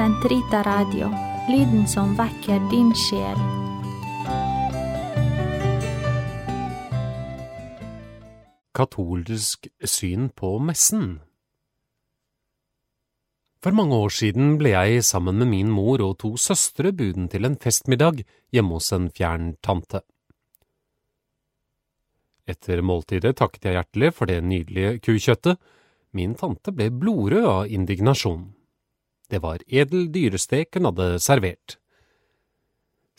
Sentrita Radio, lyden som vekker din sjel. Katolsk syn på messen For mange år siden ble jeg sammen med min mor og to søstre buden til en festmiddag hjemme hos en fjern tante. Etter måltidet takket jeg hjertelig for det nydelige kukjøttet. Min tante ble blodrød av indignasjon. Det var edel dyrestek hun hadde servert.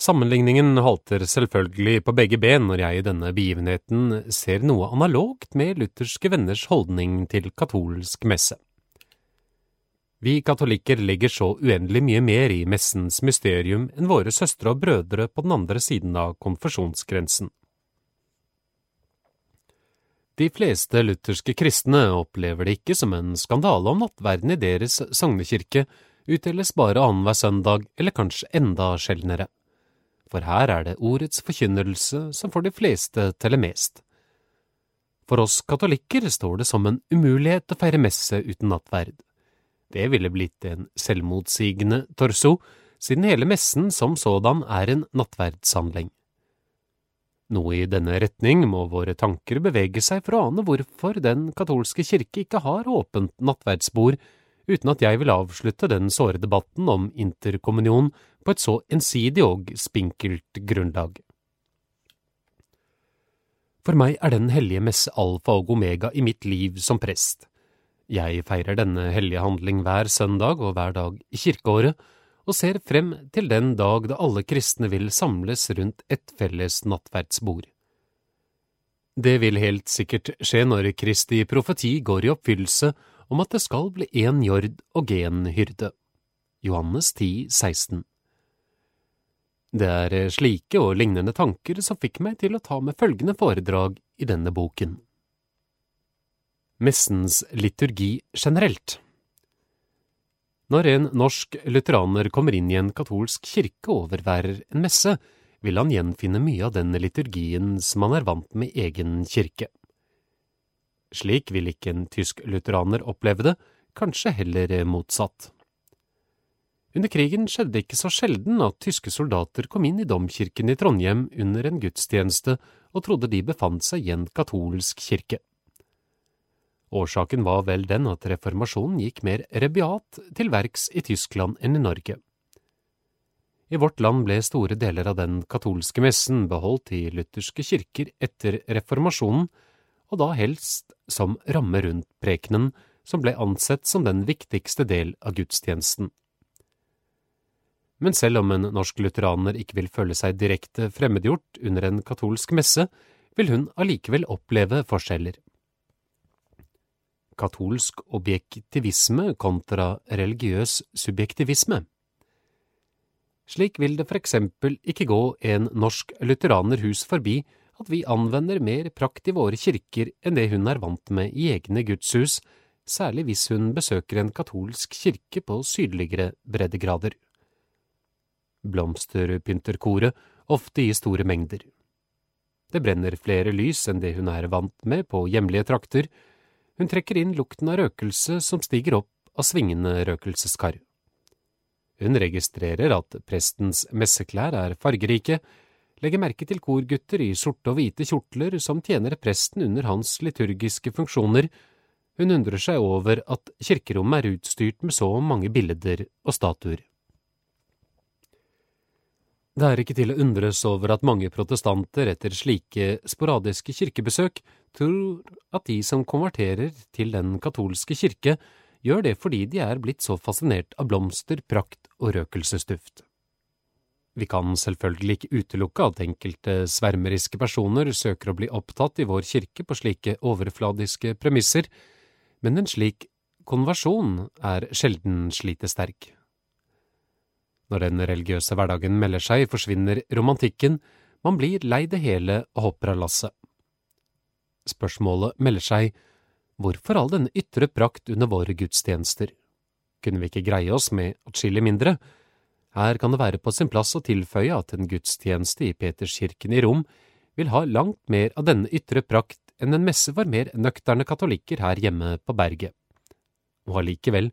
Sammenligningen halter selvfølgelig på begge ben når jeg i denne begivenheten ser noe analogt med lutherske venners holdning til katolsk messe. Vi katolikker legger så uendelig mye mer i messens mysterium enn våre søstre og brødre på den andre siden av konfesjonsgrensen. De fleste lutherske kristne opplever det ikke som en skandale om nattverden i deres sognekirke utdeles bare annenhver søndag, eller kanskje enda sjeldnere. For her er det ordets forkynnelse som får de fleste teller mest. For oss katolikker står det som en umulighet å feire messe uten nattverd. Det ville blitt en selvmotsigende torso, siden hele messen som sådan er en nattverdshandling. Noe i denne retning må våre tanker bevege seg for å ane hvorfor den katolske kirke ikke har åpent nattverdsbord, uten at jeg vil avslutte den såre debatten om interkommunion på et så ensidig og spinkelt grunnlag. For meg er Den hellige messe alfa og omega i mitt liv som prest. Jeg feirer denne hellige handling hver søndag og hver dag i kirkeåret, og ser frem til den dag da alle kristne vil samles rundt et felles nattverdsbord. Det vil helt sikkert skje når Kristi profeti går i oppfyllelse om at det skal bli én jord og én hyrde. Johannes 10, 16 Det er slike og lignende tanker som fikk meg til å ta med følgende foredrag i denne boken. Messens liturgi generelt. Når en norsk lutheraner kommer inn i en katolsk kirke og overværer en messe, vil han gjenfinne mye av den liturgien som han er vant med egen kirke. Slik vil ikke en tysk lutheraner oppleve det, kanskje heller motsatt. Under krigen skjedde det ikke så sjelden at tyske soldater kom inn i domkirken i Trondheim under en gudstjeneste og trodde de befant seg i en katolsk kirke. Årsaken var vel den at reformasjonen gikk mer rebiat til verks i Tyskland enn i Norge. I vårt land ble store deler av den katolske messen beholdt i lutherske kirker etter reformasjonen, og da helst som ramme rundt prekenen, som ble ansett som den viktigste del av gudstjenesten. Men selv om en norsk lutheraner ikke vil føle seg direkte fremmedgjort under en katolsk messe, vil hun allikevel oppleve forskjeller katolsk objektivisme kontra religiøs subjektivisme. Slik vil det for eksempel ikke gå en norsk lutheraner hus forbi at vi anvender mer prakt i våre kirker enn det hun er vant med i egne gudshus, særlig hvis hun besøker en katolsk kirke på sydligere breddegrader. Blomsterpynterkoret, ofte i store mengder. Det brenner flere lys enn det hun er vant med på hjemlige trakter, hun trekker inn lukten av røkelse som stiger opp av svingende røkelseskar. Hun registrerer at prestens messeklær er fargerike, legger merke til korgutter i sorte og hvite kjortler som tjener presten under hans liturgiske funksjoner, hun undrer seg over at kirkerommet er utstyrt med så mange bilder og statuer. Det er ikke til å undres over at mange protestanter etter slike sporadiske kirkebesøk tror at de som konverterer til den katolske kirke, gjør det fordi de er blitt så fascinert av blomster, prakt og røkelsesduft. Vi kan selvfølgelig ikke utelukke at enkelte svermeriske personer søker å bli opptatt i vår kirke på slike overfladiske premisser, men en slik konversjon er sjelden slitesterk. Når den religiøse hverdagen melder seg, forsvinner romantikken, man blir lei det hele og hopper av lasset. Spørsmålet melder seg, hvorfor all denne ytre prakt under våre gudstjenester? Kunne vi ikke greie oss med atskillig mindre? Her kan det være på sin plass å tilføye at en gudstjeneste i Peterskirken i Rom vil ha langt mer av denne ytre prakt enn en messe for mer nøkterne katolikker her hjemme på berget. Og allikevel,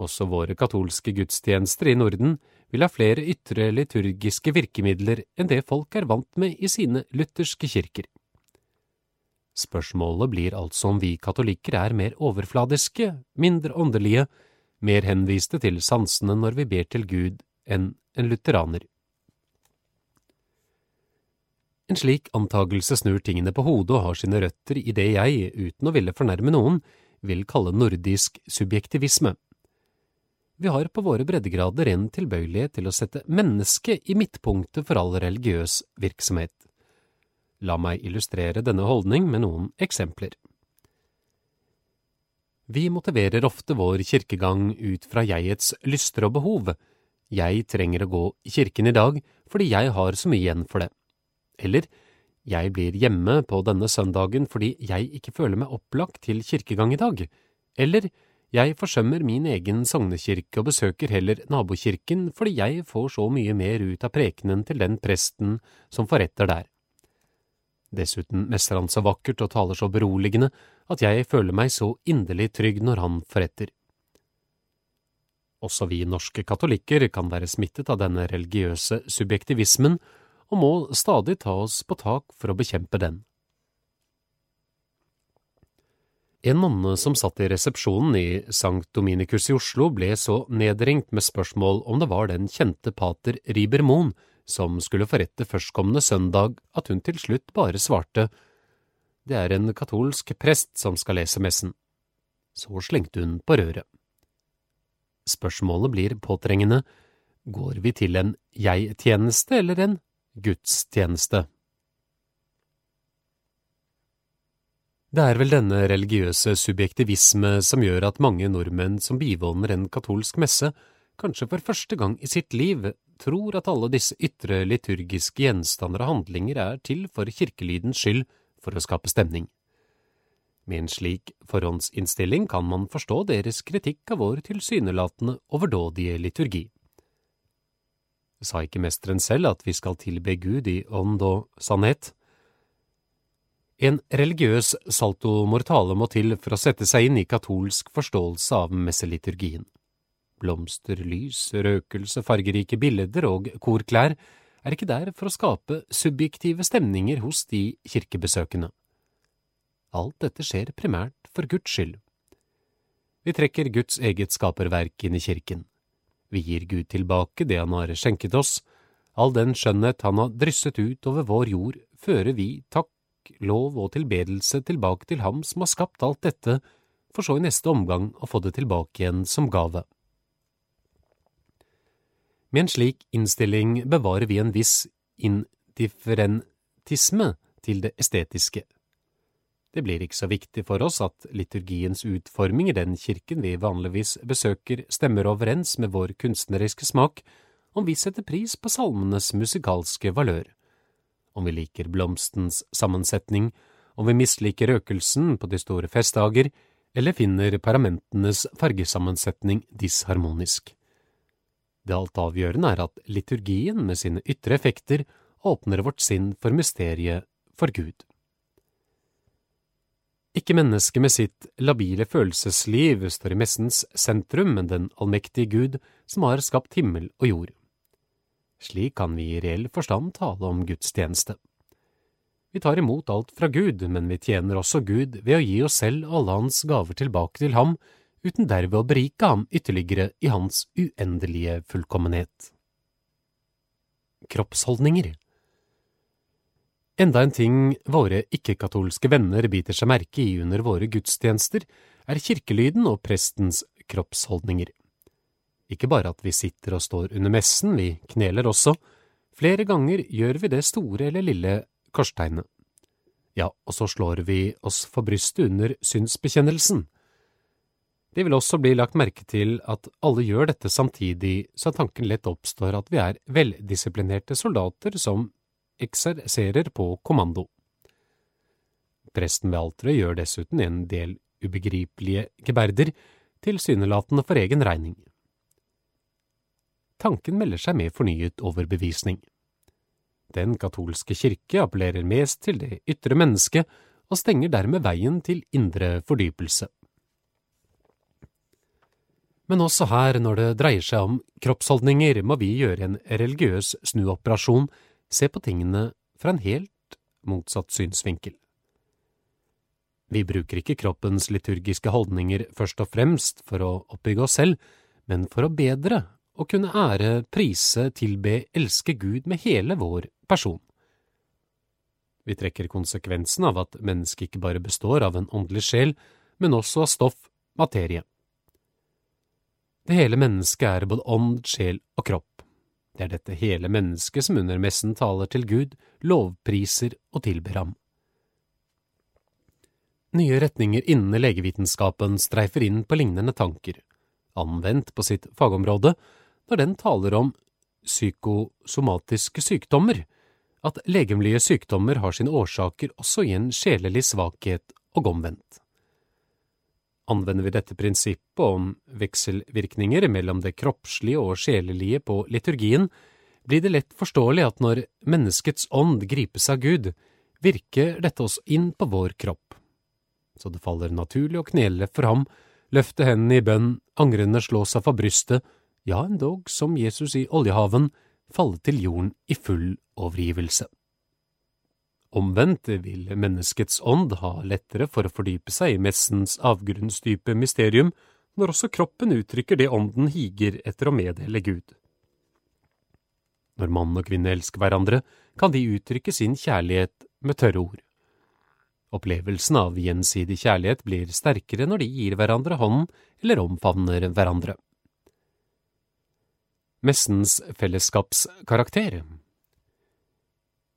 Også våre katolske gudstjenester i Norden vil ha flere ytre liturgiske virkemidler enn det folk er vant med i sine lutherske kirker. Spørsmålet blir altså om vi katolikker er mer overfladiske, mindre åndelige, mer henviste til sansene når vi ber til Gud enn en lutheraner. En slik antagelse snur tingene på hodet og har sine røtter i det jeg, uten å ville fornærme noen, vil kalle nordisk subjektivisme. Vi har på våre breddegrader en tilbøyelighet til å sette mennesket i midtpunktet for all religiøs virksomhet. La meg illustrere denne holdning med noen eksempler. Vi motiverer ofte vår kirkegang ut fra jegets lyster og behov. Jeg trenger å gå i kirken i dag fordi jeg har så mye igjen for det. Eller jeg blir hjemme på denne søndagen fordi jeg ikke føler meg opplagt til kirkegang i dag. Eller jeg forsømmer min egen sognekirke og besøker heller nabokirken fordi jeg får så mye mer ut av prekenen til den presten som forretter der. Dessuten messer han så vakkert og taler så beroligende at jeg føler meg så inderlig trygg når han forretter. Også vi norske katolikker kan være smittet av denne religiøse subjektivismen og må stadig ta oss på tak for å bekjempe den. En mann som satt i resepsjonen i Sankt Dominikus i Oslo, ble så nedringt med spørsmål om det var den kjente pater Riiber Moen som skulle forrette førstkommende søndag, at hun til slutt bare svarte det er en katolsk prest som skal lese messen. Så slengte hun på røret. Spørsmålet blir påtrengende, går vi til en jeg-tjeneste eller en gudstjeneste? Det er vel denne religiøse subjektivisme som gjør at mange nordmenn som bivåner en katolsk messe, kanskje for første gang i sitt liv, tror at alle disse ytre liturgiske gjenstander og handlinger er til for kirkelydens skyld for å skape stemning. Med en slik forhåndsinnstilling kan man forstå deres kritikk av vår tilsynelatende overdådige liturgi. Sa ikke mesteren selv at vi skal tilbe Gud i ånd og sannhet? En religiøs salto mortale må til for å sette seg inn i katolsk forståelse av messeliturgien. Blomster, lys, røkelse, fargerike bilder og korklær er ikke der for å skape subjektive stemninger hos de kirkebesøkende. Alt dette skjer primært for Guds skyld. Vi trekker Guds eget skaperverk inn i kirken. Vi gir Gud tilbake det han har skjenket oss, all den skjønnhet han har drysset ut over vår jord, fører vi takk lov og tilbedelse tilbake til ham som har skapt alt dette, for så i neste omgang å få det tilbake igjen som gave. Med en slik innstilling bevarer vi en viss indifferentisme til det estetiske. Det blir ikke så viktig for oss at liturgiens utforming i den kirken vi vanligvis besøker, stemmer overens med vår kunstneriske smak, om vi setter pris på salmenes musikalske valør om vi liker blomstens sammensetning, om vi misliker røkelsen på de store festdager, eller finner paramentenes fargesammensetning disharmonisk. Det alt avgjørende er at liturgien med sine ytre effekter åpner vårt sinn for mysteriet for Gud. Ikke mennesket med sitt labile følelsesliv står i messens sentrum, men den allmektige Gud som har skapt himmel og jord. Slik kan vi i reell forstand tale om gudstjeneste. Vi tar imot alt fra Gud, men vi tjener også Gud ved å gi oss selv alle hans gaver tilbake til ham, uten derved å berike ham ytterligere i hans uendelige fullkommenhet. Kroppsholdninger Enda en ting våre ikke-katolske venner biter seg merke i under våre gudstjenester, er kirkelyden og prestens kroppsholdninger. Ikke bare at vi sitter og står under messen, vi kneler også. Flere ganger gjør vi det store eller lille korstegnet. Ja, og så slår vi oss for brystet under synsbekjennelsen. Det vil også bli lagt merke til at alle gjør dette samtidig, så tanken lett oppstår at vi er veldisiplinerte soldater som ekserserer på kommando. Presten ved alteret gjør dessuten en del ubegripelige geberder, tilsynelatende for egen regning tanken melder seg med fornyet overbevisning. Den katolske kirke appellerer mest til det ytre mennesket og stenger dermed veien til indre fordypelse. Men også her, når det dreier seg om kroppsholdninger, må vi gjøre en religiøs snuoperasjon, se på tingene fra en helt motsatt synsvinkel. Vi bruker ikke kroppens liturgiske holdninger først og fremst for å oppbygge oss selv, men for å bedre og kunne ære, prise, tilbe, elske Gud med hele vår person. Vi trekker konsekvensen av at mennesket ikke bare består av en åndelig sjel, men også av stoff, materie. Det hele mennesket er både ånd, sjel og kropp. Det er dette hele mennesket som under messen taler til Gud, lovpriser og tilber ham. Nye retninger innen legevitenskapen streifer inn på lignende tanker, anvendt på sitt fagområde, når den taler om psykosomatiske sykdommer, at legemlige sykdommer har sine årsaker også i en sjelelig svakhet og omvendt. Anvender vi dette prinsippet om vekselvirkninger mellom det kroppslige og sjelelige på liturgien, blir det lett forståelig at når menneskets ånd gripes av Gud, virker dette også inn på vår kropp. Så det faller naturlig å knele for ham, løfte hendene i bønn, angrende slå seg for brystet, ja endog som Jesus i oljehaven, falle til jorden i full overgivelse. Omvendt vil menneskets ånd ha lettere for å fordype seg i messens avgrunnsdype mysterium når også kroppen uttrykker det ånden higer etter å meddele Gud. Når mann og kvinne elsker hverandre, kan de uttrykke sin kjærlighet med tørre ord. Opplevelsen av gjensidig kjærlighet blir sterkere når de gir hverandre hånden eller omfavner hverandre. Messens fellesskapskarakter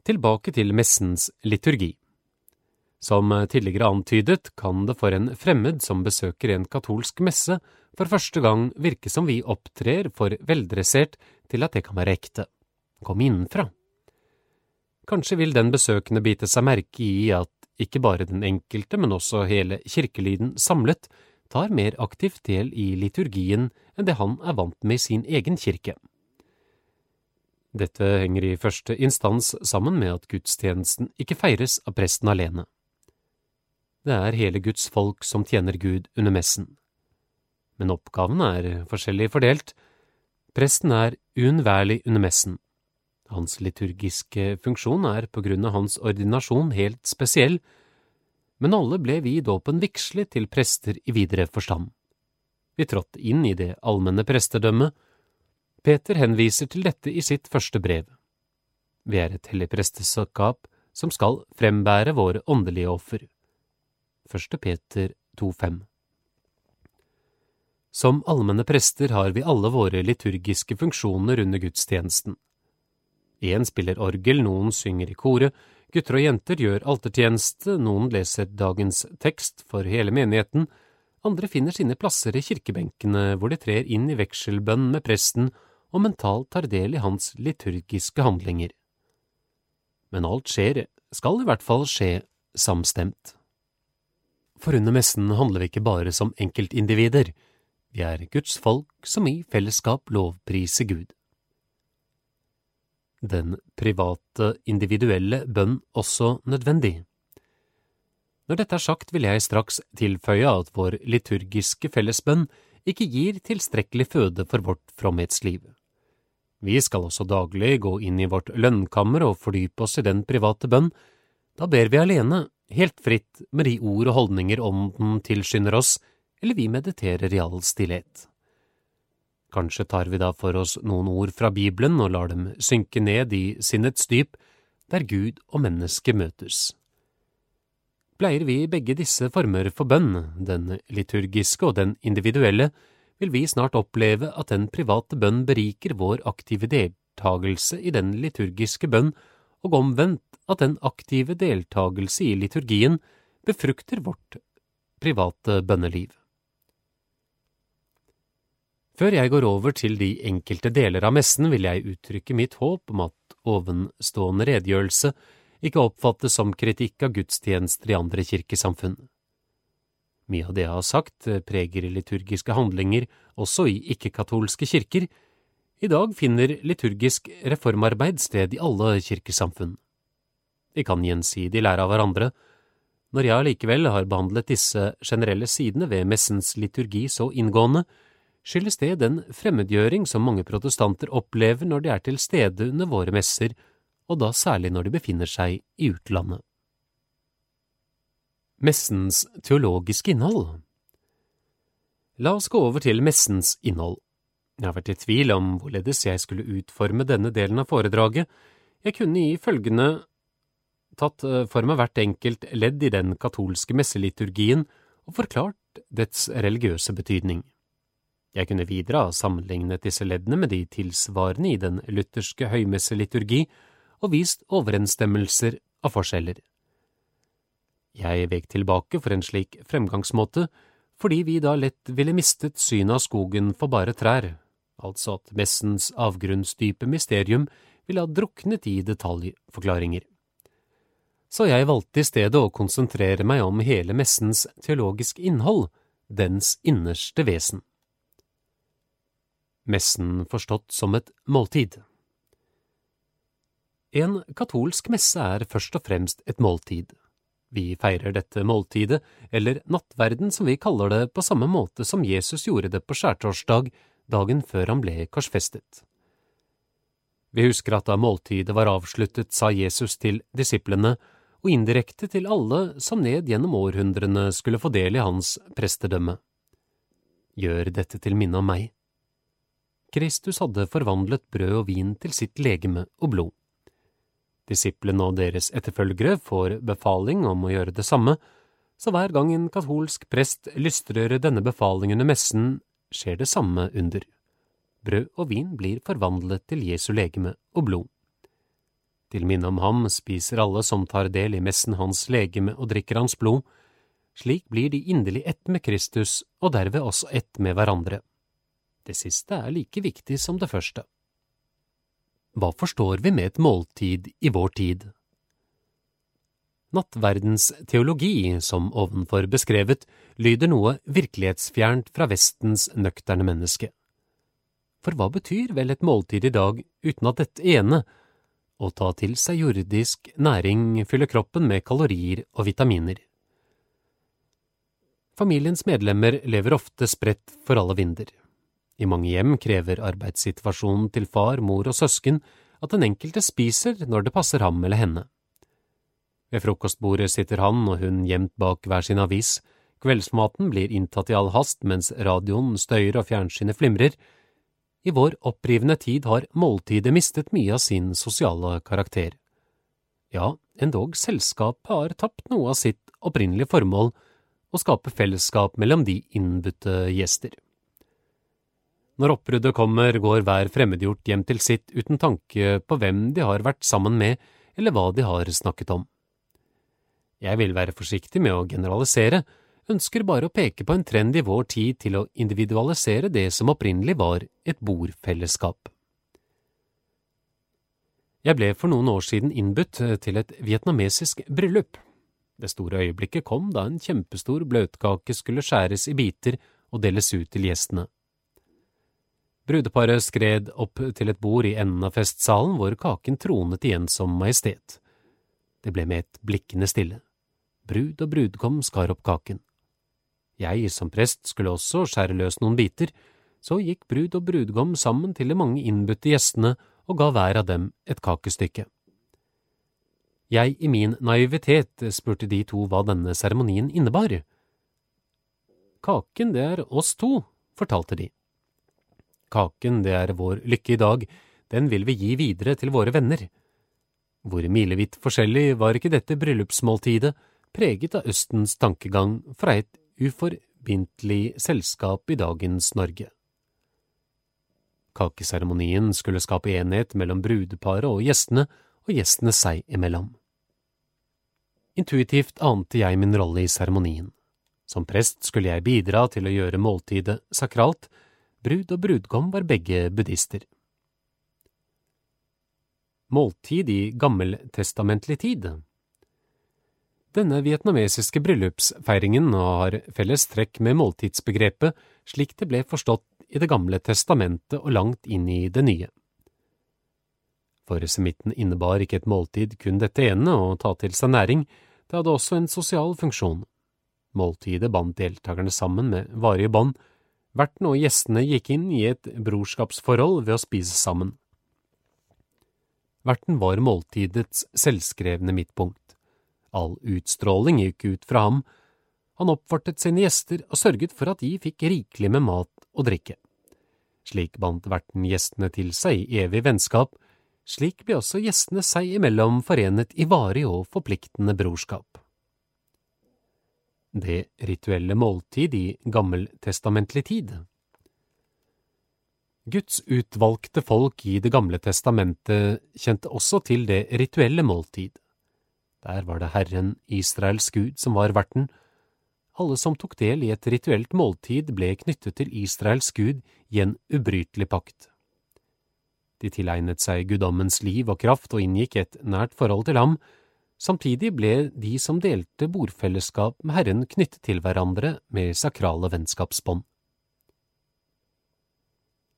Tilbake til messens liturgi. Som tidligere antydet kan det for en fremmed som besøker en katolsk messe, for første gang virke som vi opptrer for veldressert til at det kan være ekte. Kom innenfra. Kanskje vil den besøkende bite seg merke i at ikke bare den enkelte, men også hele kirkelyden samlet tar mer aktivt del i liturgien enn det han er vant med i sin egen kirke. Dette henger i første instans sammen med at gudstjenesten ikke feires av presten alene. Det er hele Guds folk som tjener Gud under messen. Men oppgavene er forskjellig fordelt. Presten er uunnværlig under messen. Hans liturgiske funksjon er på grunn av hans ordinasjon helt spesiell, men alle ble vi i dåpen vigslet til prester i videre forstand. Vi trådte inn i det allmenne prestedømmet, Peter henviser til dette i sitt første brev. Vi er et hellig presteskap som skal frembære våre åndelige offer. Første Peter 2,5 Som allmenne prester har vi alle våre liturgiske funksjoner under gudstjenesten. Én spiller orgel, noen synger i koret, gutter og jenter gjør altertjeneste, noen leser dagens tekst for hele menigheten, andre finner sine plasser i kirkebenkene hvor de trer inn i vekselbønn med presten og mentalt tar del i hans liturgiske handlinger. Men alt skjer, skal i hvert fall skje, samstemt. For under messen handler vi ikke bare som enkeltindivider, vi er Guds folk som i fellesskap lovpriser Gud. Den private, individuelle bønn også nødvendig. Når dette er sagt, vil jeg straks tilføye at vår liturgiske fellesbønn ikke gir tilstrekkelig føde for vårt fromhetsliv. Vi skal også daglig gå inn i vårt lønnkammer og fordype oss i den private bønn. Da ber vi alene, helt fritt med de ord og holdninger ånden tilskynder oss, eller vi mediterer i all stillhet. Kanskje tar vi da for oss noen ord fra Bibelen og lar dem synke ned i sinnets dyp, der Gud og menneske møtes. Pleier vi begge disse former for bønn, den liturgiske og den individuelle, vil vi snart oppleve at den private bønn beriker vår aktive deltagelse i den liturgiske bønn, og omvendt at den aktive deltagelse i liturgien befrukter vårt private bønneliv. Før jeg går over til de enkelte deler av messen, vil jeg uttrykke mitt håp om at ovenstående redegjørelse ikke oppfattes som kritikk av gudstjenester i andre kirkesamfunn. Mye av det jeg har sagt, eh, preger liturgiske handlinger også i ikke-katolske kirker. I dag finner liturgisk reformarbeid sted i alle kirkesamfunn. De kan gjensidig lære av hverandre. Når jeg allikevel har behandlet disse generelle sidene ved messens liturgi så inngående, skyldes det den fremmedgjøring som mange protestanter opplever når de er til stede under våre messer, og da særlig når de befinner seg i utlandet. Messens teologiske innhold La oss gå over til messens innhold. Jeg har vært i tvil om hvorledes jeg skulle utforme denne delen av foredraget. Jeg kunne i følgende tatt eh, for meg hvert enkelt ledd i den katolske messeliturgien og forklart dets religiøse betydning. Jeg kunne videre ha sammenlignet disse leddene med de tilsvarende i den lutherske høymesseliturgi og vist overensstemmelser av forskjeller. Jeg vek tilbake for en slik fremgangsmåte fordi vi da lett ville mistet synet av skogen for bare trær, altså at messens avgrunnsdype mysterium ville ha druknet i detaljforklaringer. Så jeg valgte i stedet å konsentrere meg om hele messens teologiske innhold, dens innerste vesen messen forstått som et måltid. En katolsk messe er først og fremst et måltid. Vi feirer dette måltidet, eller nattverden som vi kaller det, på samme måte som Jesus gjorde det på skjærtorsdag, dagen før han ble korsfestet. Vi husker at da måltidet var avsluttet, sa Jesus til disiplene, og indirekte til alle som ned gjennom århundrene skulle få del i hans prestedømme. Gjør dette til minne om meg. Kristus hadde forvandlet brød og vin til sitt legeme og blod. Disiplene og deres etterfølgere får befaling om å gjøre det samme, så hver gang en katolsk prest lystrører denne befalingen under messen, skjer det samme under. Brød og vin blir forvandlet til Jesu legeme og blod. Til minne om ham spiser alle som tar del i messen hans legeme og drikker hans blod. Slik blir de inderlig ett med Kristus og derved også ett med hverandre. Det siste er like viktig som det første. Hva forstår vi med et måltid i vår tid? Nattverdens teologi, som ovenfor beskrevet, lyder noe virkelighetsfjernt fra Vestens nøkterne menneske. For hva betyr vel et måltid i dag uten at dette ene, å ta til seg jordisk næring, fyller kroppen med kalorier og vitaminer? Familiens medlemmer lever ofte spredt for alle vinder. I mange hjem krever arbeidssituasjonen til far, mor og søsken at den enkelte spiser når det passer ham eller henne. Ved frokostbordet sitter han og hun gjemt bak hver sin avis, kveldsmaten blir inntatt i all hast mens radioen støyer og fjernsynet flimrer. I vår opprivende tid har måltidet mistet mye av sin sosiale karakter. Ja, endog selskapet har tapt noe av sitt opprinnelige formål, å skape fellesskap mellom de innbudte gjester. Når oppbruddet kommer, går hver fremmedgjort hjem til sitt uten tanke på hvem de har vært sammen med, eller hva de har snakket om. Jeg vil være forsiktig med å generalisere, ønsker bare å peke på en trend i vår tid til å individualisere det som opprinnelig var et bordfellesskap. Jeg ble for noen år siden innbudt til et vietnamesisk bryllup. Det store øyeblikket kom da en kjempestor bløtkake skulle skjæres i biter og deles ut til gjestene. Brudeparet skred opp til et bord i enden av festsalen hvor kaken tronet igjen som majestet. Det ble med et blikkende stille. Brud og brudgom skar opp kaken. Jeg som prest skulle også skjære løs noen biter, så gikk brud og brudgom sammen til de mange innbudte gjestene og ga hver av dem et kakestykke. Jeg i min naivitet spurte de to hva denne seremonien innebar. Kaken, det er oss to, fortalte de. Kaken, det er vår lykke i dag, den vil vi gi videre til våre venner. Hvor milevidt forskjellig var ikke dette bryllupsmåltidet, preget av Østens tankegang fra et uforbindelig selskap i dagens Norge. Kakeseremonien skulle skape enhet mellom brudeparet og gjestene, og gjestene seg imellom. Intuitivt ante jeg min rolle i seremonien. Som prest skulle jeg bidra til å gjøre måltidet sakralt, Brud og brudgom var begge buddhister. Måltid i gammeltestamentlig tid Denne vietnamesiske bryllupsfeiringen har felles trekk med måltidsbegrepet slik det ble forstått i Det gamle testamentet og langt inn i det nye. For semitten innebar ikke et måltid kun dette ene, å ta til seg næring, det hadde også en sosial funksjon. Måltidet bandt deltakerne sammen med varige bånd, Verten og gjestene gikk inn i et brorskapsforhold ved å spise sammen. Verten var måltidets selvskrevne midtpunkt. All utstråling gikk ut fra ham. Han oppfartet sine gjester og sørget for at de fikk rikelig med mat og drikke. Slik bandt verten gjestene til seg i evig vennskap, slik ble også gjestene seg imellom forenet i varig og forpliktende brorskap. Det rituelle måltid i gammeltestamentlig tid Guds utvalgte folk i Det gamle testamentet kjente også til det rituelle måltid. Der var det Herren, Israels Gud, som var verten. Alle som tok del i et rituelt måltid, ble knyttet til Israels Gud i en ubrytelig pakt. De tilegnet seg guddommens liv og kraft og inngikk et nært forhold til ham, Samtidig ble de som delte bordfellesskap med Herren knyttet til hverandre med sakrale vennskapsbånd.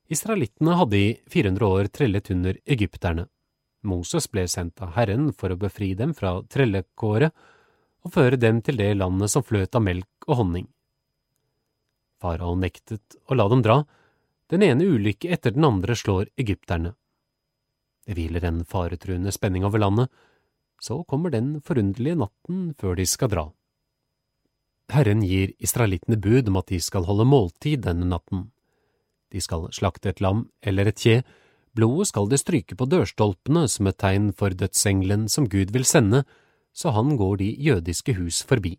Israelittene hadde i 400 år trellet under egypterne. Moses ble sendt av Herren for å befri dem fra trellekåret og føre dem til det landet som fløt av melk og honning. Farao nektet å la dem dra, den ene ulykke etter den andre slår egypterne. Det hviler en faretruende spenning over landet, så kommer den forunderlige natten før de skal dra. Herren gir israelittene bud om at de skal holde måltid denne natten. De skal slakte et lam eller et kje, blodet skal de stryke på dørstolpene som et tegn for dødsengelen som Gud vil sende, så han går de jødiske hus forbi.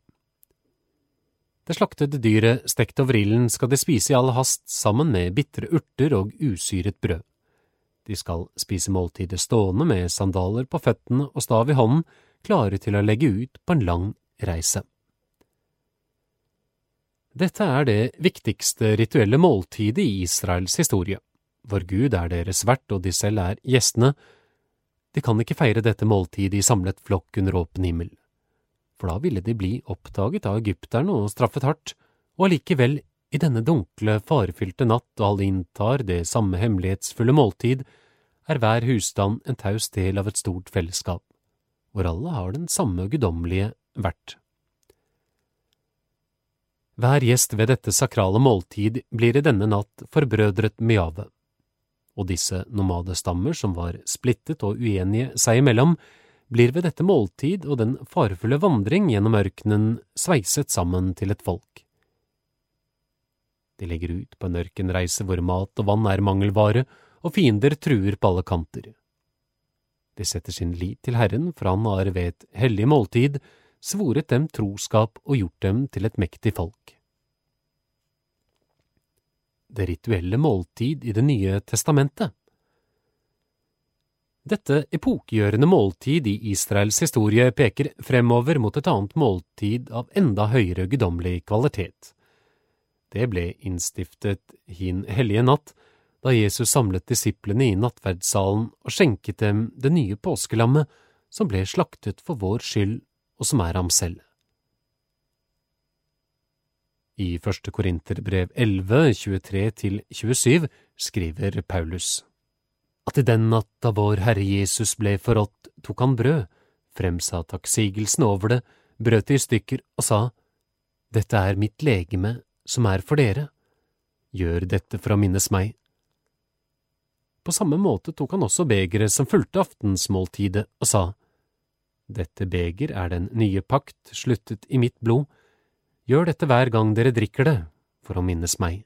Det slaktede dyret stekt over ilden skal de spise i all hast sammen med bitre urter og usyret brød. De skal spise måltidet stående med sandaler på føttene og stav i hånden, klare til å legge ut på en lang reise. Dette er det viktigste rituelle måltidet i Israels historie. Vår Gud er deres vert og de selv er gjestene. De kan ikke feire dette måltidet i samlet flokk under åpen himmel, for da ville de bli oppdaget av egypterne og straffet hardt, og allikevel i denne dunkle, farefylte natt og alle inntar det samme hemmelighetsfulle måltid, er hver husstand en taus del av et stort fellesskap, hvor alle har den samme guddommelige vert. Hver gjest ved dette sakrale måltid blir i denne natt forbrødret med jave, og disse nomadestammer som var splittet og uenige seg imellom, blir ved dette måltid og den farefulle vandring gjennom ørkenen sveiset sammen til et folk. De legger ut på en ørkenreise hvor mat og vann er mangelvare, og fiender truer på alle kanter. De setter sin lit til Herren, for han har ved et hellig måltid svoret dem troskap og gjort dem til et mektig folk. Det rituelle måltid i Det nye testamentet Dette epokegjørende måltid i Israels historie peker fremover mot et annet måltid av enda høyere guddommelig kvalitet. Det ble innstiftet hin hellige natt, da Jesus samlet disiplene i nattverdssalen og skjenket dem det nye påskelammet som ble slaktet for vår skyld og som er ham selv. I første Korinterbrev 11, 23–27 skriver Paulus at i den natt da vår Herre Jesus ble forrådt, tok han brød, fremsa takksigelsen over det, brøt det i stykker og sa, Dette er mitt legeme som er for dere. Gjør dette for å minnes meg. På samme måte tok han også begeret som fulgte aftensmåltidet, og sa, Dette beger er den nye pakt sluttet i mitt blod. Gjør dette hver gang dere drikker det, for å minnes meg.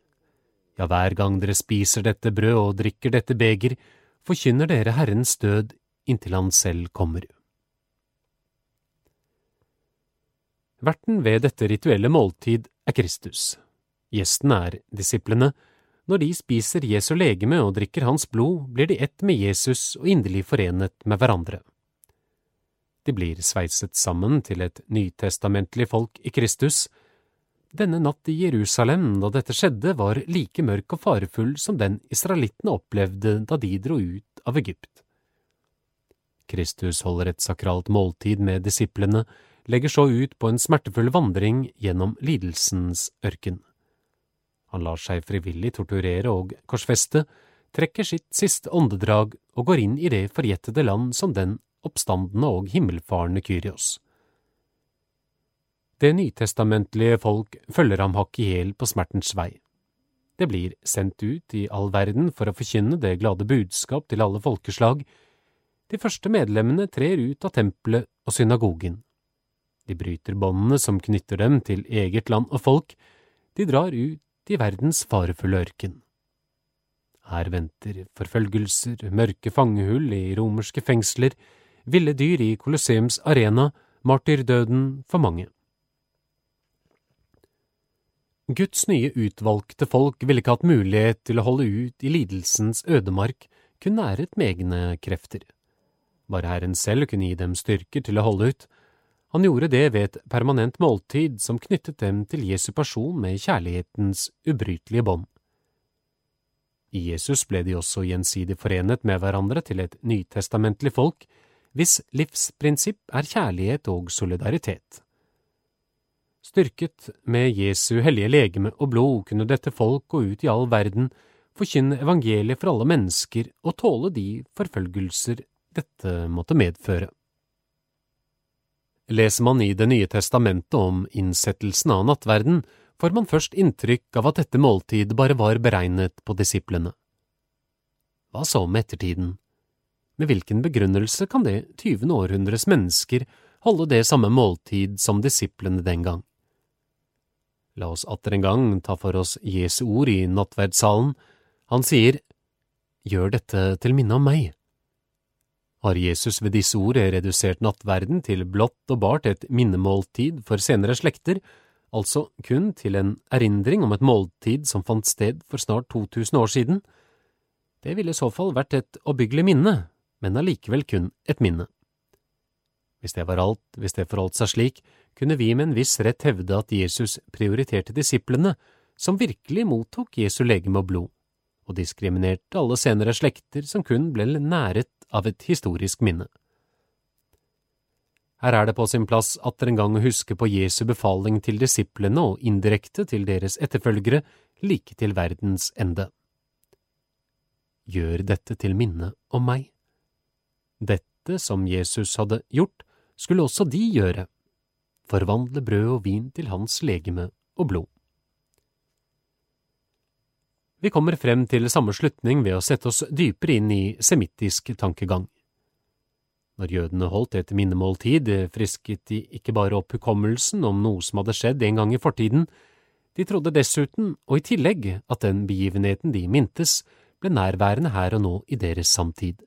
Ja, hver gang dere spiser dette brød og drikker dette beger, forkynner dere Herrens død inntil Han selv kommer. Verten ved dette rituelle måltid er Kristus. Gjesten er disiplene. Når de spiser Jesu legeme og drikker hans blod, blir de ett med Jesus og inderlig forenet med hverandre. De blir sveiset sammen til et nytestamentlig folk i Kristus. Denne natt i Jerusalem da dette skjedde, var like mørk og farefull som den israelittene opplevde da de dro ut av Egypt. Kristus holder et sakralt måltid med disiplene, legger så ut på en smertefull vandring gjennom lidelsens ørken. Han lar seg frivillig torturere og korsfeste, trekker sitt siste åndedrag og går inn i det forjettede land som den oppstandende og himmelfarende Kyrios. Det nytestamentlige folk følger ham hakk i hæl på smertens vei. Det blir sendt ut i all verden for å forkynne det glade budskap til alle folkeslag. De første medlemmene trer ut av tempelet og synagogen. De bryter båndene som knytter dem til eget land og folk. De drar ut i verdens farefulle ørken. Her venter forfølgelser, mørke fangehull i romerske fengsler, ville dyr i Colosseums arena, martyrdøden for mange. Guds nye utvalgte folk ville ikke hatt mulighet til å holde ut i lidelsens ødemark, kun næret med egne krefter. Bare Herren selv kunne gi dem styrker til å holde ut. Han gjorde det ved et permanent måltid som knyttet dem til Jesu person med kjærlighetens ubrytelige bånd. I Jesus ble de også gjensidig forenet med hverandre til et nytestamentlig folk, hvis livsprinsipp er kjærlighet og solidaritet. Styrket med Jesu hellige legeme og blod kunne dette folk gå ut i all verden, forkynne evangeliet for alle mennesker og tåle de forfølgelser dette måtte medføre. Leser man i Det nye testamentet om innsettelsen av nattverden, får man først inntrykk av at dette måltid bare var beregnet på disiplene. Hva så med ettertiden? Med hvilken begrunnelse kan det tyvende århundres mennesker holde det samme måltid som disiplene den gang? La oss atter en gang ta for oss Jesu ord i nattverdssalen. Han sier, Gjør dette til minne om meg. Har Jesus ved disse ord redusert nattverden til blått og bart et minnemåltid for senere slekter, altså kun til en erindring om et måltid som fant sted for snart 2000 år siden? Det ville i så fall vært et oppbyggelig minne, men allikevel kun et minne. Hvis det var alt, hvis det forholdt seg slik, kunne vi med en viss rett hevde at Jesus prioriterte disiplene, som virkelig mottok Jesu legeme og blod, og diskriminerte alle senere slekter som kun ble næret av et historisk minne. Her er det på sin plass atter en gang å huske på Jesu befaling til disiplene og indirekte til deres etterfølgere like til verdens ende. Gjør dette til minne om meg. Dette som Jesus hadde gjort, skulle også de gjøre, forvandle brød og vin til hans legeme og blod. Vi kommer frem til samme slutning ved å sette oss dypere inn i semittisk tankegang. Når jødene holdt et minnemåltid, frisket de ikke bare opp hukommelsen om noe som hadde skjedd en gang i fortiden, de trodde dessuten, og i tillegg, at den begivenheten de mintes, ble nærværende her og nå i deres samtid.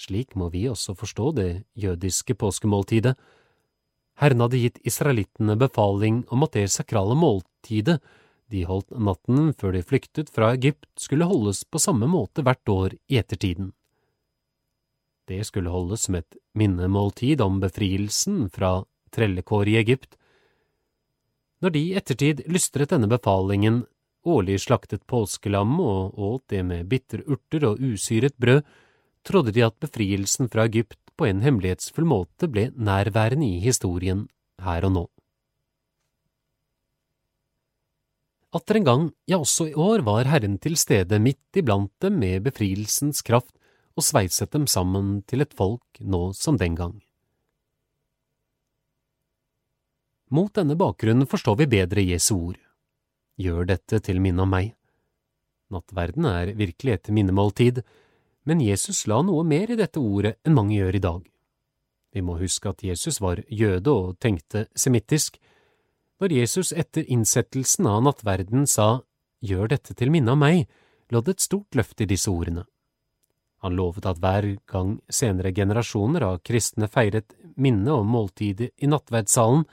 Slik må vi også forstå det jødiske påskemåltidet. Herren hadde gitt israelittene befaling om at det sakrale måltidet de holdt natten før de flyktet fra Egypt, skulle holdes på samme måte hvert år i ettertiden. Det skulle holdes som et minnemåltid om befrielsen fra trellekår i Egypt. Når de i ettertid lystret denne befalingen, årlig slaktet påskelam og åt det med bitre urter og usyret brød, trodde de at befrielsen fra Egypt på en hemmelighetsfull måte ble nærværende i historien her og nå. Atter en gang, ja også i år, var Herren til stede midt iblant dem med befrielsens kraft og sveiset dem sammen til et folk nå som den gang. Mot denne bakgrunnen forstår vi bedre Jesu ord. Gjør dette til minne om meg. Nattverden er virkelig et minnemåltid, men Jesus la noe mer i dette ordet enn mange gjør i dag. Vi må huske at Jesus var jøde og tenkte semittisk. Når Jesus etter innsettelsen av nattverden sa Gjør dette til minne av meg, lå det et stort løfte i disse ordene. Han lovet at hver gang senere generasjoner av kristne feiret minnet om måltidet i nattverdssalen,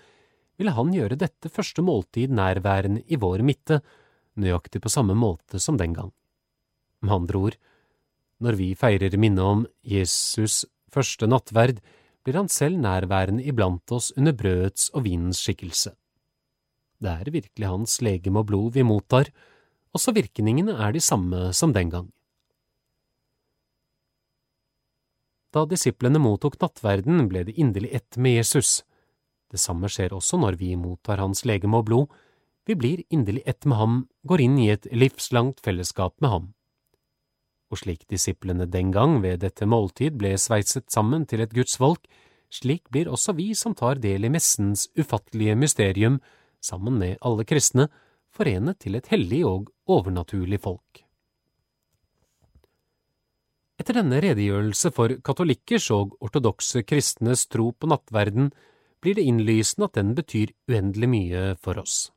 ville han gjøre dette første måltid nærværende i vår midte, nøyaktig på samme måte som den gang. Med andre ord, når vi feirer minnet om Jesus første nattverd, blir han selv nærværende iblant oss under brødets og vinens skikkelse. Det er virkelig hans legeme og blod vi mottar, også virkningene er de samme som den gang. Da disiplene mottok nattverden, ble de inderlig ett med Jesus. Det samme skjer også når vi mottar hans legeme og blod. Vi blir inderlig ett med ham, går inn i et livslangt fellesskap med ham og slik disiplene den gang ved dette måltid ble sveiset sammen til et Guds folk, slik blir også vi som tar del i messens ufattelige mysterium, sammen med alle kristne, forenet til et hellig og overnaturlig folk. Etter denne redegjørelse for katolikkers og ortodokse kristnes tro på nattverden blir det innlysende at den betyr uendelig mye for oss.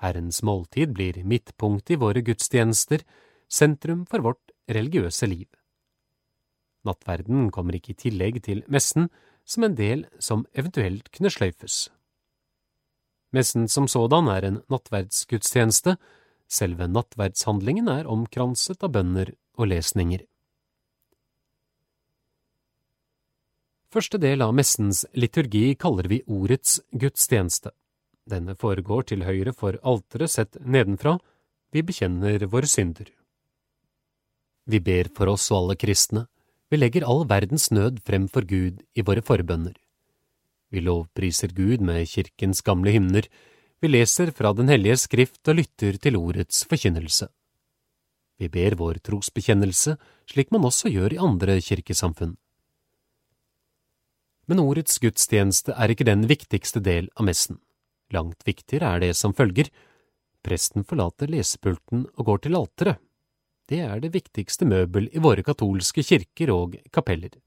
Herrens måltid blir midtpunktet i våre gudstjenester, sentrum for vårt religiøse liv. Nattverden kommer ikke i tillegg til messen som en del som eventuelt kunne sløyfes. Messen som sådan er en nattverdsgudstjeneste, selve nattverdshandlingen er omkranset av bønner og lesninger. Første del av messens liturgi kaller vi ordets gudstjeneste. Denne foregår til høyre for alteret sett nedenfra, vi bekjenner våre synder. Vi ber for oss og alle kristne, vi legger all verdens nød frem for Gud i våre forbønner. Vi lovpriser Gud med kirkens gamle hymner, vi leser fra Den hellige skrift og lytter til ordets forkynnelse. Vi ber vår trosbekjennelse slik man også gjør i andre kirkesamfunn. Men ordets gudstjeneste er ikke den viktigste del av messen. Langt viktigere er det som følger. Presten forlater lesepulten og går til alteret. Det er det viktigste møbel i våre katolske kirker og kapeller.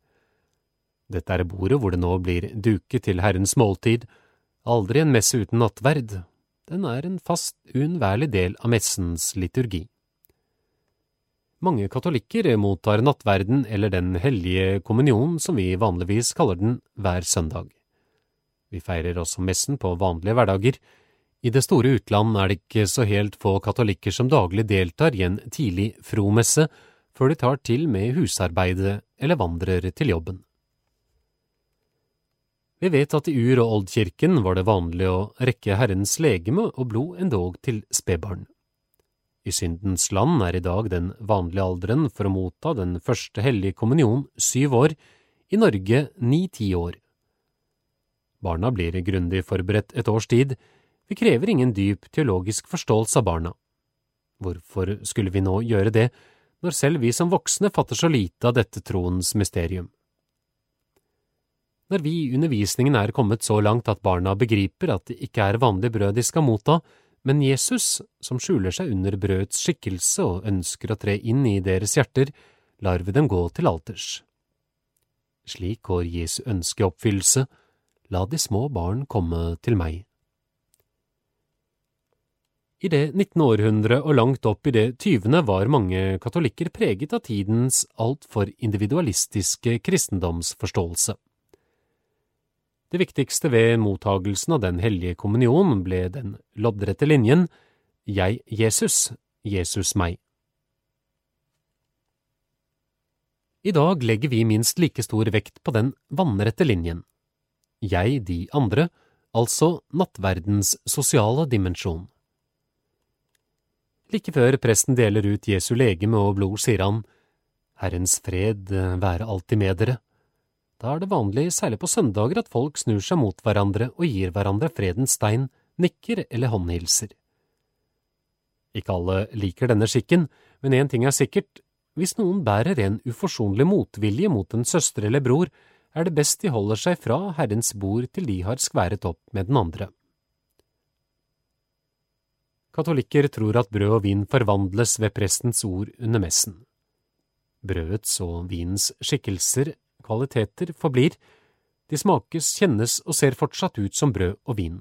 Dette er bordet hvor det nå blir duket til Herrens måltid, aldri en messe uten nattverd, den er en fast, uunnværlig del av messens liturgi. Mange katolikker mottar nattverden eller Den hellige kommunion, som vi vanligvis kaller den, hver søndag. Vi feirer også messen på vanlige hverdager. I det store utland er det ikke så helt få katolikker som daglig deltar i en tidlig fromesse før de tar til med husarbeidet eller vandrer til jobben. Vi vet at i ur- og oldkirken var det vanlig å rekke Herrens legeme og blod endog til spedbarn. I syndens land er i dag den vanlige alderen for å motta den første hellige kommunion syv år, i Norge ni–ti år. Barna blir grundig forberedt et års tid, vi krever ingen dyp teologisk forståelse av barna. Hvorfor skulle vi nå gjøre det, når selv vi som voksne fatter så lite av dette troens mysterium? Når vi i undervisningen er kommet så langt at barna begriper at det ikke er vanlig brød de skal motta, men Jesus, som skjuler seg under brødets skikkelse og ønsker å tre inn i deres hjerter, lar vi dem gå til alters. Slik går Jesu ønske i oppfyllelse, la de små barn komme til meg. I det 19. århundre og langt opp i det tyvende var mange katolikker preget av tidens altfor individualistiske kristendomsforståelse. Det viktigste ved mottagelsen av Den hellige kommunion ble den loddrette linjen Jeg Jesus, Jesus meg. I dag legger vi minst like stor vekt på den vannrette linjen. Jeg de andre, altså nattverdens sosiale dimensjon. Like før presten deler ut Jesu legeme og blod, sier han, Herrens fred være alltid med dere. Da er det vanlig, særlig på søndager, at folk snur seg mot hverandre og gir hverandre fredens stein, nikker eller håndhilser. Ikke alle liker denne skikken, men én ting er sikkert, hvis noen bærer en uforsonlig motvilje mot en søster eller bror, er det best de holder seg fra Herrens bord til de har skværet opp med den andre. Katolikker tror at brød og vin forvandles ved prestens ord under messen. Brødets og vinens skikkelser kvaliteter forblir, de smakes, kjennes og ser fortsatt ut som brød og vin.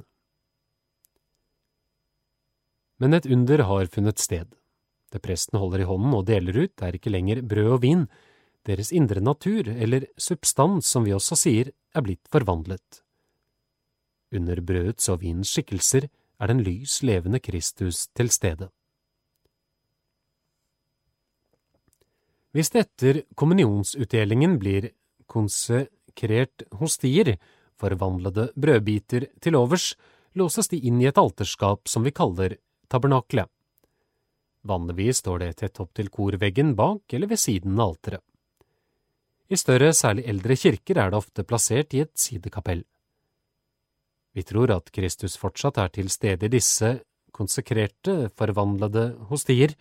Men et under har funnet sted. Det presten holder i hånden og deler ut, er ikke lenger brød og vin, deres indre natur, eller substans som vi også sier, er blitt forvandlet. Under brødets og vinens skikkelser er den lys levende Kristus til stede. Hvis det etter kommunionsutdelingen blir konsekrert hostier, forvandlede brødbiter til overs, låses de inn i et alterskap som vi kaller tabernaklet. Vanligvis står det tett opp til korveggen bak eller ved siden av alteret. I større, særlig eldre kirker er det ofte plassert i et sidekapell. Vi tror at Kristus fortsatt er til stede i disse konsekrerte, forvandlede hostier,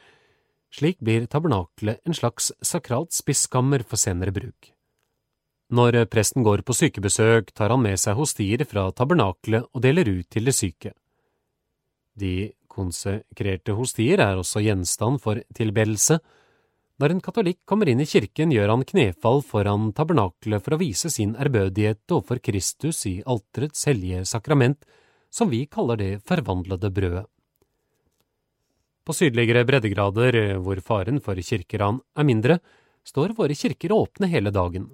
slik blir tabernaklet en slags sakralt spiskammer for senere bruk. Når presten går på sykebesøk, tar han med seg hostier fra tabernaklet og deler ut til de syke. De Konsekrerte hostier er også gjenstand for tilbedelse. Når en katolikk kommer inn i kirken, gjør han knefall foran tabernakelet for å vise sin ærbødighet overfor Kristus i alterets hellige sakrament, som vi kaller det forvandlede brødet. På sydligere breddegrader, hvor faren for kirkeran er mindre, står våre kirker åpne hele dagen.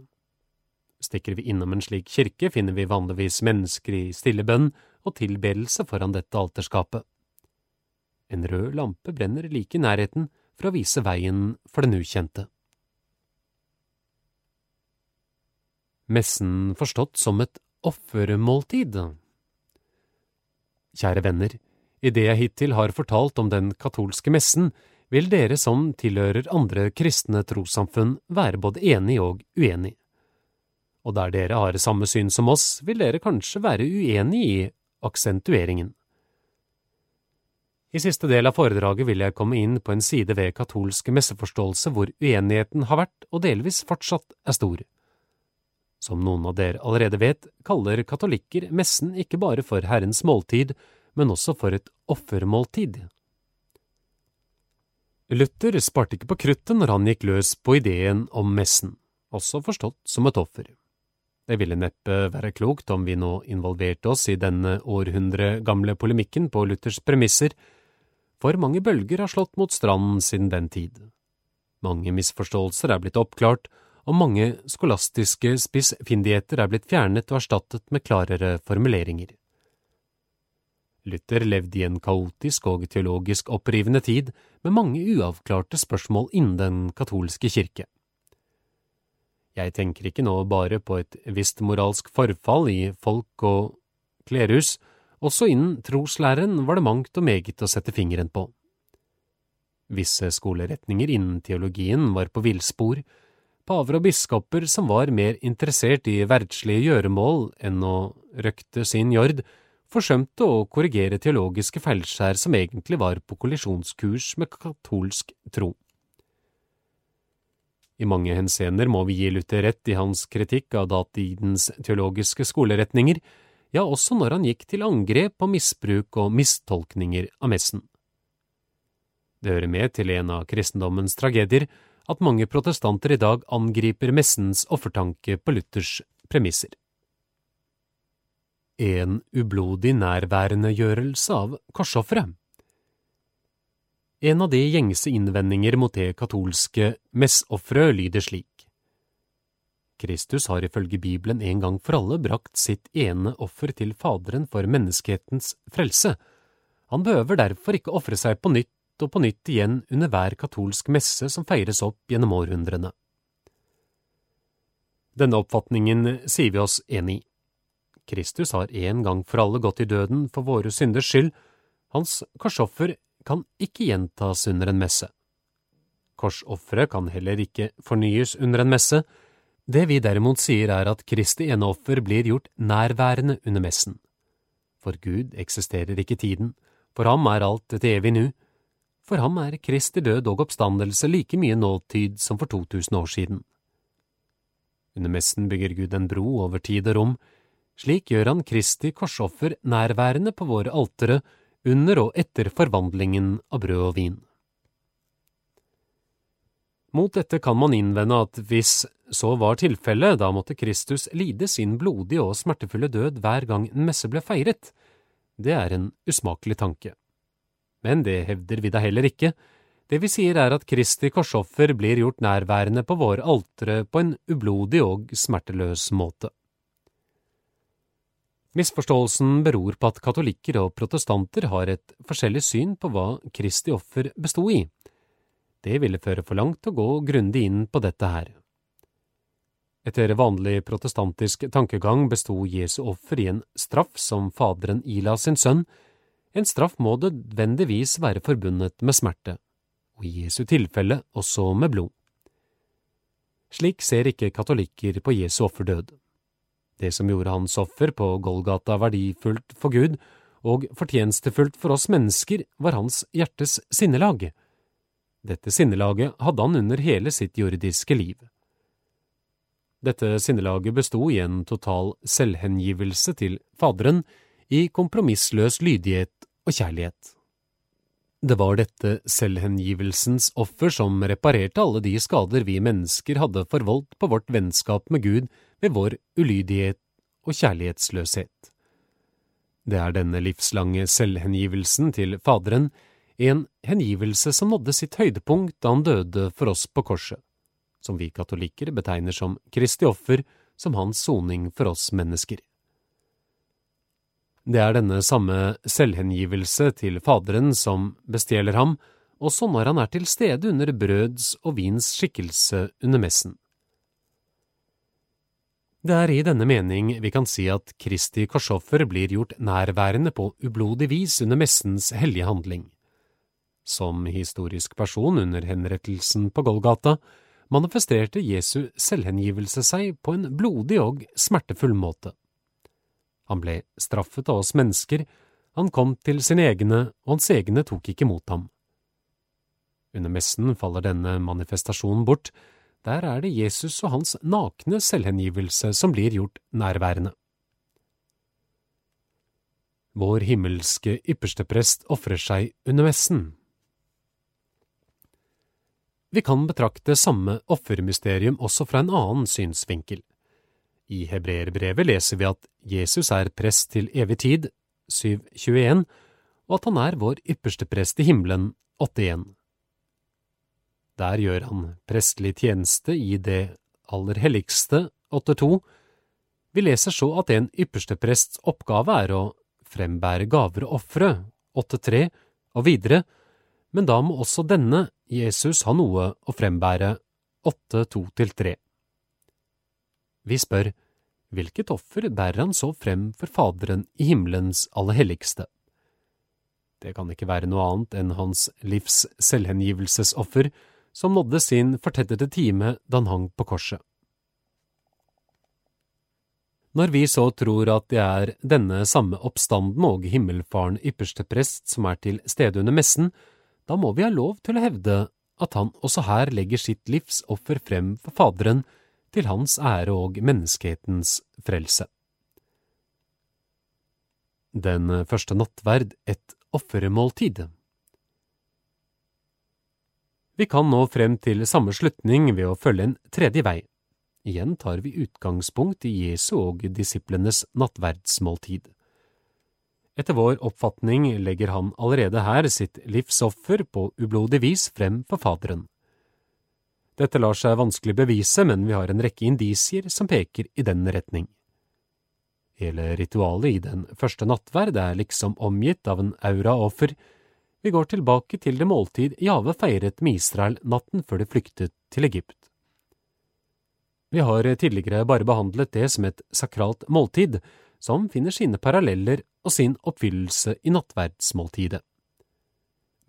Stikker vi innom en slik kirke, finner vi vanligvis mennesker i stille bønn og tilbedelse foran dette alterskapet. En rød lampe brenner like i nærheten for å vise veien for den ukjente. Messen forstått som et offermåltid Kjære venner, i det jeg hittil har fortalt om den katolske messen, vil dere som tilhører andre kristne trossamfunn være både enig og uenig. Og der dere har samme syn som oss, vil dere kanskje være uenig i aksentueringen. I siste del av foredraget vil jeg komme inn på en side ved katolsk messeforståelse hvor uenigheten har vært og delvis fortsatt er stor. Som noen av dere allerede vet, kaller katolikker messen ikke bare for Herrens måltid, men også for et offermåltid. Luther sparte ikke på kruttet når han gikk løs på ideen om messen, også forstått som et offer. Det ville neppe være klokt om vi nå involverte oss i denne århundre gamle polemikken på Luthers premisser, for mange bølger har slått mot stranden siden den tid. Mange misforståelser er blitt oppklart, og mange skolastiske spissfindigheter er blitt fjernet og erstattet med klarere formuleringer. Luther levde i en kaotisk og teologisk opprivende tid med mange uavklarte spørsmål innen den katolske kirke. Jeg tenker ikke nå bare på et visst moralsk forfall i folk og klerhus, også innen troslæren var det mangt og meget å sette fingeren på. Visse skoleretninger innen teologien var på villspor, paver og biskoper som var mer interessert i verdslige gjøremål enn å røkte sin jord, forsømte å korrigere teologiske feilskjær som egentlig var på kollisjonskurs med katolsk tro. I mange henseender må vi gi Luther rett i hans kritikk av datidens teologiske skoleretninger, ja, også når han gikk til angrep på misbruk og mistolkninger av messen. Det hører med til en av kristendommens tragedier at mange protestanter i dag angriper messens offertanke på Luthers premisser. En ublodig nærværendegjørelse av korsofferet En av de gjengse innvendinger mot det katolske messofferet lyder slik. Kristus har ifølge Bibelen en gang for alle brakt sitt ene offer til Faderen for menneskehetens frelse. Han behøver derfor ikke ofre seg på nytt og på nytt igjen under hver katolsk messe som feires opp gjennom århundrene. Denne oppfatningen sier vi oss enig i. Kristus har en gang for alle gått i døden for våre synders skyld. Hans korsoffer kan ikke gjentas under en messe. Korsofferet kan heller ikke fornyes under en messe, det vi derimot sier er at Kristi ene offer blir gjort nærværende under messen. For Gud eksisterer ikke tiden, for ham er alt et evig nu. For ham er Kristi død og oppstandelse like mye nåtid som for 2000 år siden. Under messen bygger Gud en bro over tid og rom, slik gjør han Kristi korsoffer nærværende på våre altere under og etter forvandlingen av brød og vin. Mot dette kan man innvende at hvis så var tilfellet, da måtte Kristus lide sin blodige og smertefulle død hver gang en messe ble feiret. Det er en usmakelig tanke. Men det hevder vi da heller ikke. Det vi sier er at Kristi korsoffer blir gjort nærværende på våre altre på en ublodig og smerteløs måte. Misforståelsen beror på at katolikker og protestanter har et forskjellig syn på hva Kristi offer bestod i. Det ville føre for langt å gå grundig inn på dette her. Etter vanlig protestantisk tankegang besto Jesu offer i en straff som Faderen ila sin sønn. En straff må nødvendigvis være forbundet med smerte, og i Jesu tilfelle også med blod. Slik ser ikke katolikker på Jesu offerdød. Det som gjorde hans offer på Golgata verdifullt for Gud og fortjenestefullt for oss mennesker, var hans hjertes sinnelag. Dette sinnelaget hadde han under hele sitt jordiske liv. Dette sinnelaget besto i en total selvhengivelse til Faderen, i kompromissløs lydighet og kjærlighet. Det var dette selvhengivelsens offer som reparerte alle de skader vi mennesker hadde forvoldt på vårt vennskap med Gud ved vår ulydighet og kjærlighetsløshet. Det er denne livslange selvhengivelsen til Faderen, en hengivelse som nådde sitt høydepunkt da han døde for oss på korset, som vi katolikker betegner som Kristi offer, som hans soning for oss mennesker. Det er denne samme selvhengivelse til Faderen som bestjeler ham, også når han er til stede under brøds og vins skikkelse under messen. Det er i denne mening vi kan si at Kristi korsoffer blir gjort nærværende på ublodig vis under messens hellige handling. Som historisk person under henrettelsen på Golgata manifesterte Jesu selvhengivelse seg på en blodig og smertefull måte. Han ble straffet av oss mennesker, han kom til sine egne, og hans egne tok ikke mot ham. Under messen faller denne manifestasjonen bort, der er det Jesus og hans nakne selvhengivelse som blir gjort nærværende. Vår himmelske yppersteprest ofrer seg under messen. Vi kan betrakte samme offermysterium også fra en annen synsvinkel. I hebreerbrevet leser vi at Jesus er prest til evig tid, 7.21, og at han er vår ypperste prest i himmelen, 8.1. Der gjør han prestelig tjeneste i det aller helligste, 8.2. Vi leser så at en ypperste prests oppgave er å frembære gaver og ofre, 8.3, og videre, men da må også denne, Jesus, ha noe å frembære, 8.2-3. Vi spør, hvilket offer bærer han så frem for Faderen i himmelens aller helligste? Det kan ikke være noe annet enn hans livs selvhengivelsesoffer, som nådde sin fortettede time da han hang på korset. Når vi så tror at det er denne samme oppstanden og himmelfaren ypperste prest som er til stede under messen, da må vi ha lov til å hevde at han også her legger sitt livs offer frem for Faderen til hans ære og menneskehetens frelse. Den første nattverd et offermåltid. Vi kan nå frem til samme slutning ved å følge en tredje vei. Igjen tar vi utgangspunkt i Jesu og disiplenes nattverdsmåltid. Etter vår oppfatning legger han allerede her sitt livsoffer på ublodig vis frem for Faderen. Dette lar seg vanskelig bevise, men vi har en rekke indisier som peker i den retning. Hele ritualet i den første nattverd er liksom omgitt av en aura offer. Vi går tilbake til det måltid Jave feiret med Israel natten før de flyktet til Egypt. Vi har tidligere bare behandlet det som et sakralt måltid, som finner sine paralleller og sin oppfyllelse i nattverdsmåltidet.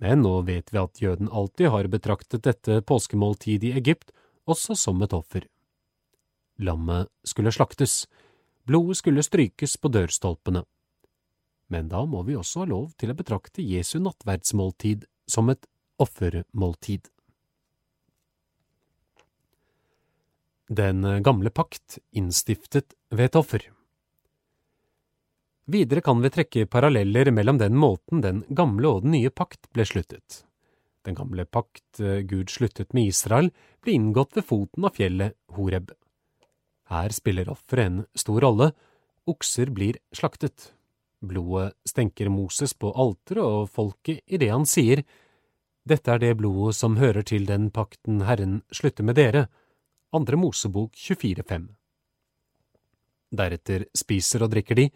Men nå vet vi at jøden alltid har betraktet dette påskemåltidet i Egypt også som et offer. Lammet skulle slaktes, blodet skulle strykes på dørstolpene. Men da må vi også ha lov til å betrakte Jesu nattverdsmåltid som et offermåltid. Den gamle pakt innstiftet ved et offer. Videre kan vi trekke paralleller mellom den måten den gamle og den nye pakt ble sluttet. Den gamle pakt eh, Gud sluttet med Israel, ble inngått ved foten av fjellet Horeb. Her spiller offeret en stor rolle, okser blir slaktet. Blodet stenker Moses på alteret og folket i det han sier, dette er det blodet som hører til den pakten Herren slutter med dere, andre Mosebok 24,5. Deretter spiser og drikker de,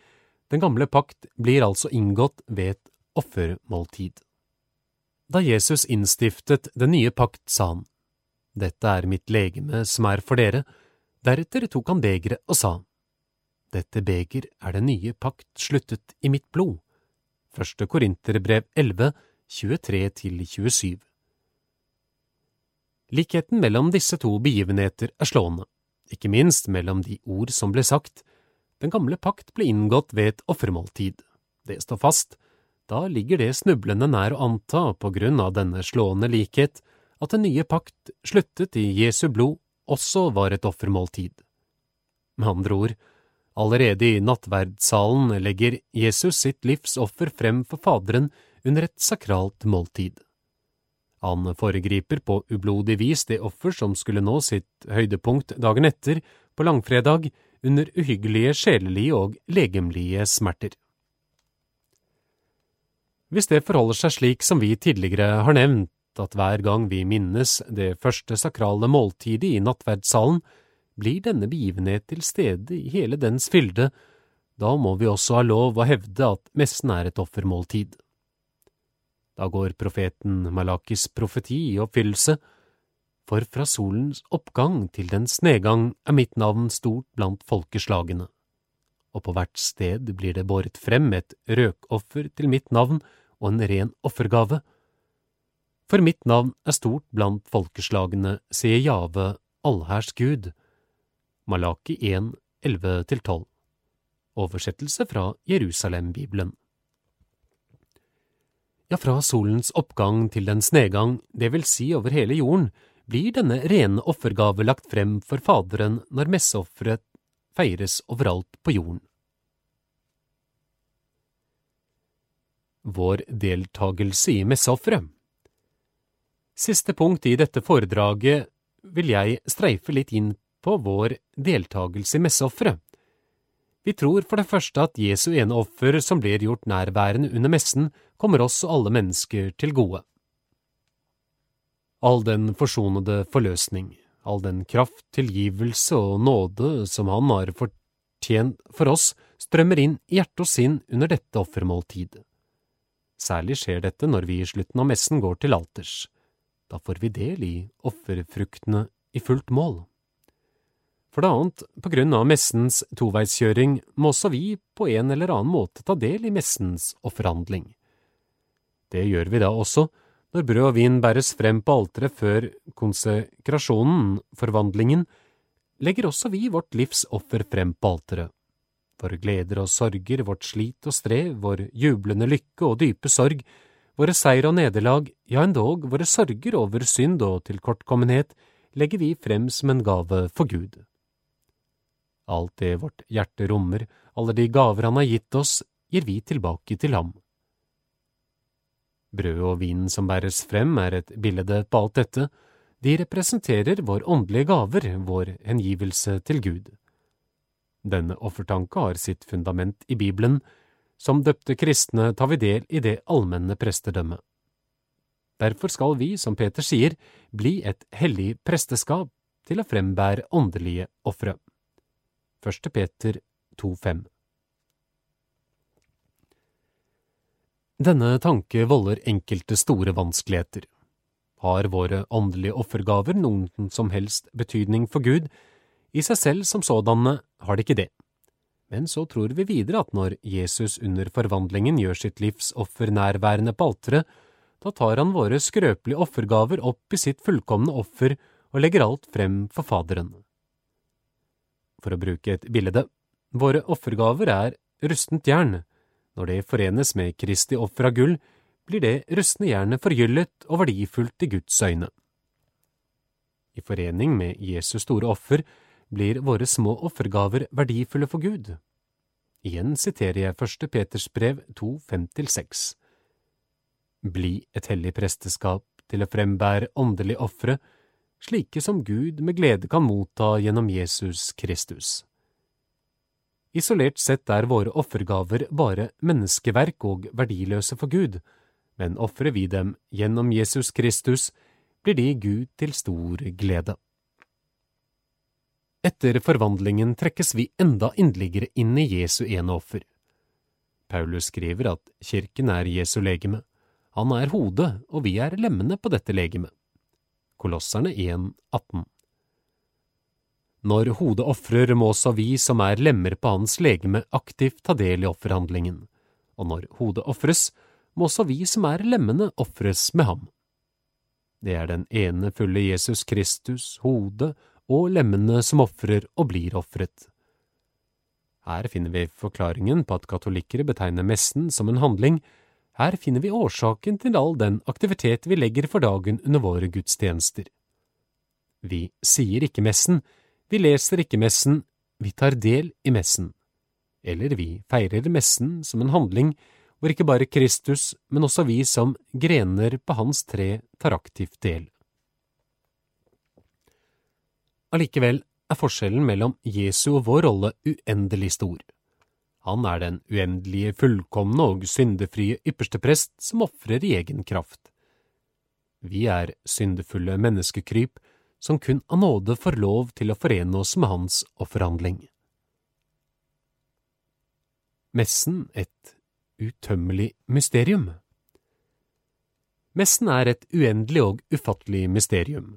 den gamle pakt blir altså inngått ved et offermåltid. Da Jesus innstiftet den nye pakt, sa han, Dette er mitt legeme som er for dere. Deretter tok han begeret og sa, Dette beger er den nye pakt sluttet i mitt blod. Første Korinterbrev 11, 23–27 Likheten mellom disse to begivenheter er slående, ikke minst mellom de ord som ble sagt, den gamle pakt ble inngått ved et offermåltid. Det står fast. Da ligger det snublende nær å anta, på grunn av denne slående likhet, at den nye pakt, sluttet i Jesu blod, også var et offermåltid. Med andre ord, allerede i nattverdssalen legger Jesus sitt livs offer frem for Faderen under et sakralt måltid. Han foregriper på ublodig vis det offer som skulle nå sitt høydepunkt dagen etter, på langfredag, under uhyggelige sjelelige og legemlige smerter. Hvis det forholder seg slik som vi tidligere har nevnt, at hver gang vi minnes det første sakrale måltidet i nattverdssalen, blir denne begivenhet til stede i hele dens fylde, da må vi også ha lov å hevde at messen er et offermåltid. Da går profeten Malakis profeti i oppfyllelse, for fra solens oppgang til dens nedgang er mitt navn stort blant folkeslagene, og på hvert sted blir det båret frem et røkoffer til mitt navn og en ren offergave. For mitt navn er stort blant folkeslagene, sier Jave, allhærs Gud. Malaki 1, 11–12 Oversettelse fra Jerusalem-bibelen. Ja, fra solens oppgang til dens nedgang, det vil si over hele jorden, blir denne rene offergave lagt frem for Faderen når messeofferet feires overalt på jorden. Vår deltagelse i messeofferet. Siste punkt i dette foredraget vil jeg streife litt inn på vår deltakelse i messeofferet. Vi tror for det første at Jesu ene offer som blir gjort nærværende under messen, kommer oss og alle mennesker til gode. All den forsonede forløsning, all den kraft, tilgivelse og nåde som Han har fortjent for oss, strømmer inn i hjerte og sinn under dette offermåltidet. Særlig skjer dette når vi i slutten av messen går til alters. Da får vi del i offerfruktene i fullt mål. For det annet, på grunn av messens toveiskjøring må også vi på en eller annen måte ta del i messens offerhandling. Det gjør vi da også når brød og vin bæres frem på alteret før konsekrasjonen, forvandlingen, legger også vi vårt livs offer frem på alteret. Våre gleder og sorger, vårt slit og strev, vår jublende lykke og dype sorg, våre seier og nederlag, ja endog våre sorger over synd og tilkortkommenhet, legger vi frem som en gave for Gud. Alt det vårt hjerte rommer, alle de gaver Han har gitt oss, gir vi tilbake til ham. Brødet og vinen som bæres frem, er et bilde på alt dette, de representerer vår åndelige gaver, vår hengivelse til Gud. Denne offertanke har sitt fundament i Bibelen, som døpte kristne tar vi del i det allmenne prestedømmet. Derfor skal vi, som Peter sier, bli et hellig presteskap til å frembære åndelige ofre. 1. Peter 2,5 Denne tanke volder enkelte store vanskeligheter. Har våre åndelige offergaver noen som helst betydning for Gud? I seg selv som sådanne har det ikke det. Men så tror vi videre at når Jesus under forvandlingen gjør sitt livs offer nærværende på alteret, da tar han våre skrøpelige offergaver opp i sitt fullkomne offer og legger alt frem for Faderen for å bruke et bilde. Våre offergaver er rustent jern. Når det forenes med Kristi offer av gull, blir det rustne jernet forgyllet og verdifullt i Guds øyne. I forening med Jesus store offer blir våre små offergaver verdifulle for Gud. Igjen siterer jeg første Peters brev 2, 5–6. Bli et hellig presteskap til å frembære åndelige ofre, slike som Gud med glede kan motta gjennom Jesus Kristus. Isolert sett er våre offergaver bare menneskeverk og verdiløse for Gud, men ofrer vi dem gjennom Jesus Kristus, blir de Gud til stor glede. Etter forvandlingen trekkes vi enda inderligere inn i Jesu ene offer. Paulus skriver at kirken er Jesu legeme. Han er hodet, og vi er lemmene på dette legemet. Kolosserne 1, 18. Når hodet ofrer, må også vi som er lemmer på hans legeme, aktivt ta del i offerhandlingen, og når hodet ofres, må også vi som er lemmene, ofres med ham. Det er den ene fulle Jesus Kristus, hodet og lemmene som ofrer og blir ofret. Her finner vi forklaringen på at katolikkere betegner messen som en handling her finner vi årsaken til all den aktivitet vi legger for dagen under våre gudstjenester. Vi sier ikke messen, vi leser ikke messen, vi tar del i messen. Eller vi feirer messen som en handling, hvor ikke bare Kristus, men også vi som grener på hans tre tar aktivt del. Allikevel er forskjellen mellom Jesu og vår rolle uendelig stor. Han er den uendelige, fullkomne og syndefrie ypperste prest som ofrer i egen kraft. Vi er syndefulle menneskekryp som kun av nåde får lov til å forene oss med hans offerhandling. Messen et utømmelig mysterium Messen er et uendelig og ufattelig mysterium.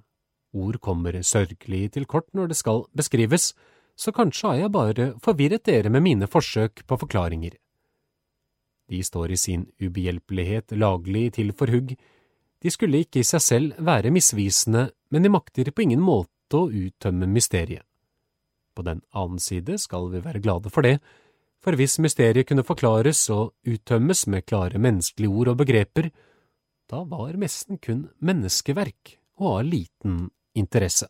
Ord kommer sørgelig til kort når det skal beskrives, så kanskje har jeg bare forvirret dere med mine forsøk på forklaringer. De står i sin ubehjelpelighet laglig til for hugg, de skulle ikke i seg selv være misvisende, men de makter på ingen måte å uttømme mysteriet. På den annen side skal vi være glade for det, for hvis mysteriet kunne forklares og uttømmes med klare menneskelige ord og begreper, da var messen kun menneskeverk og av liten interesse.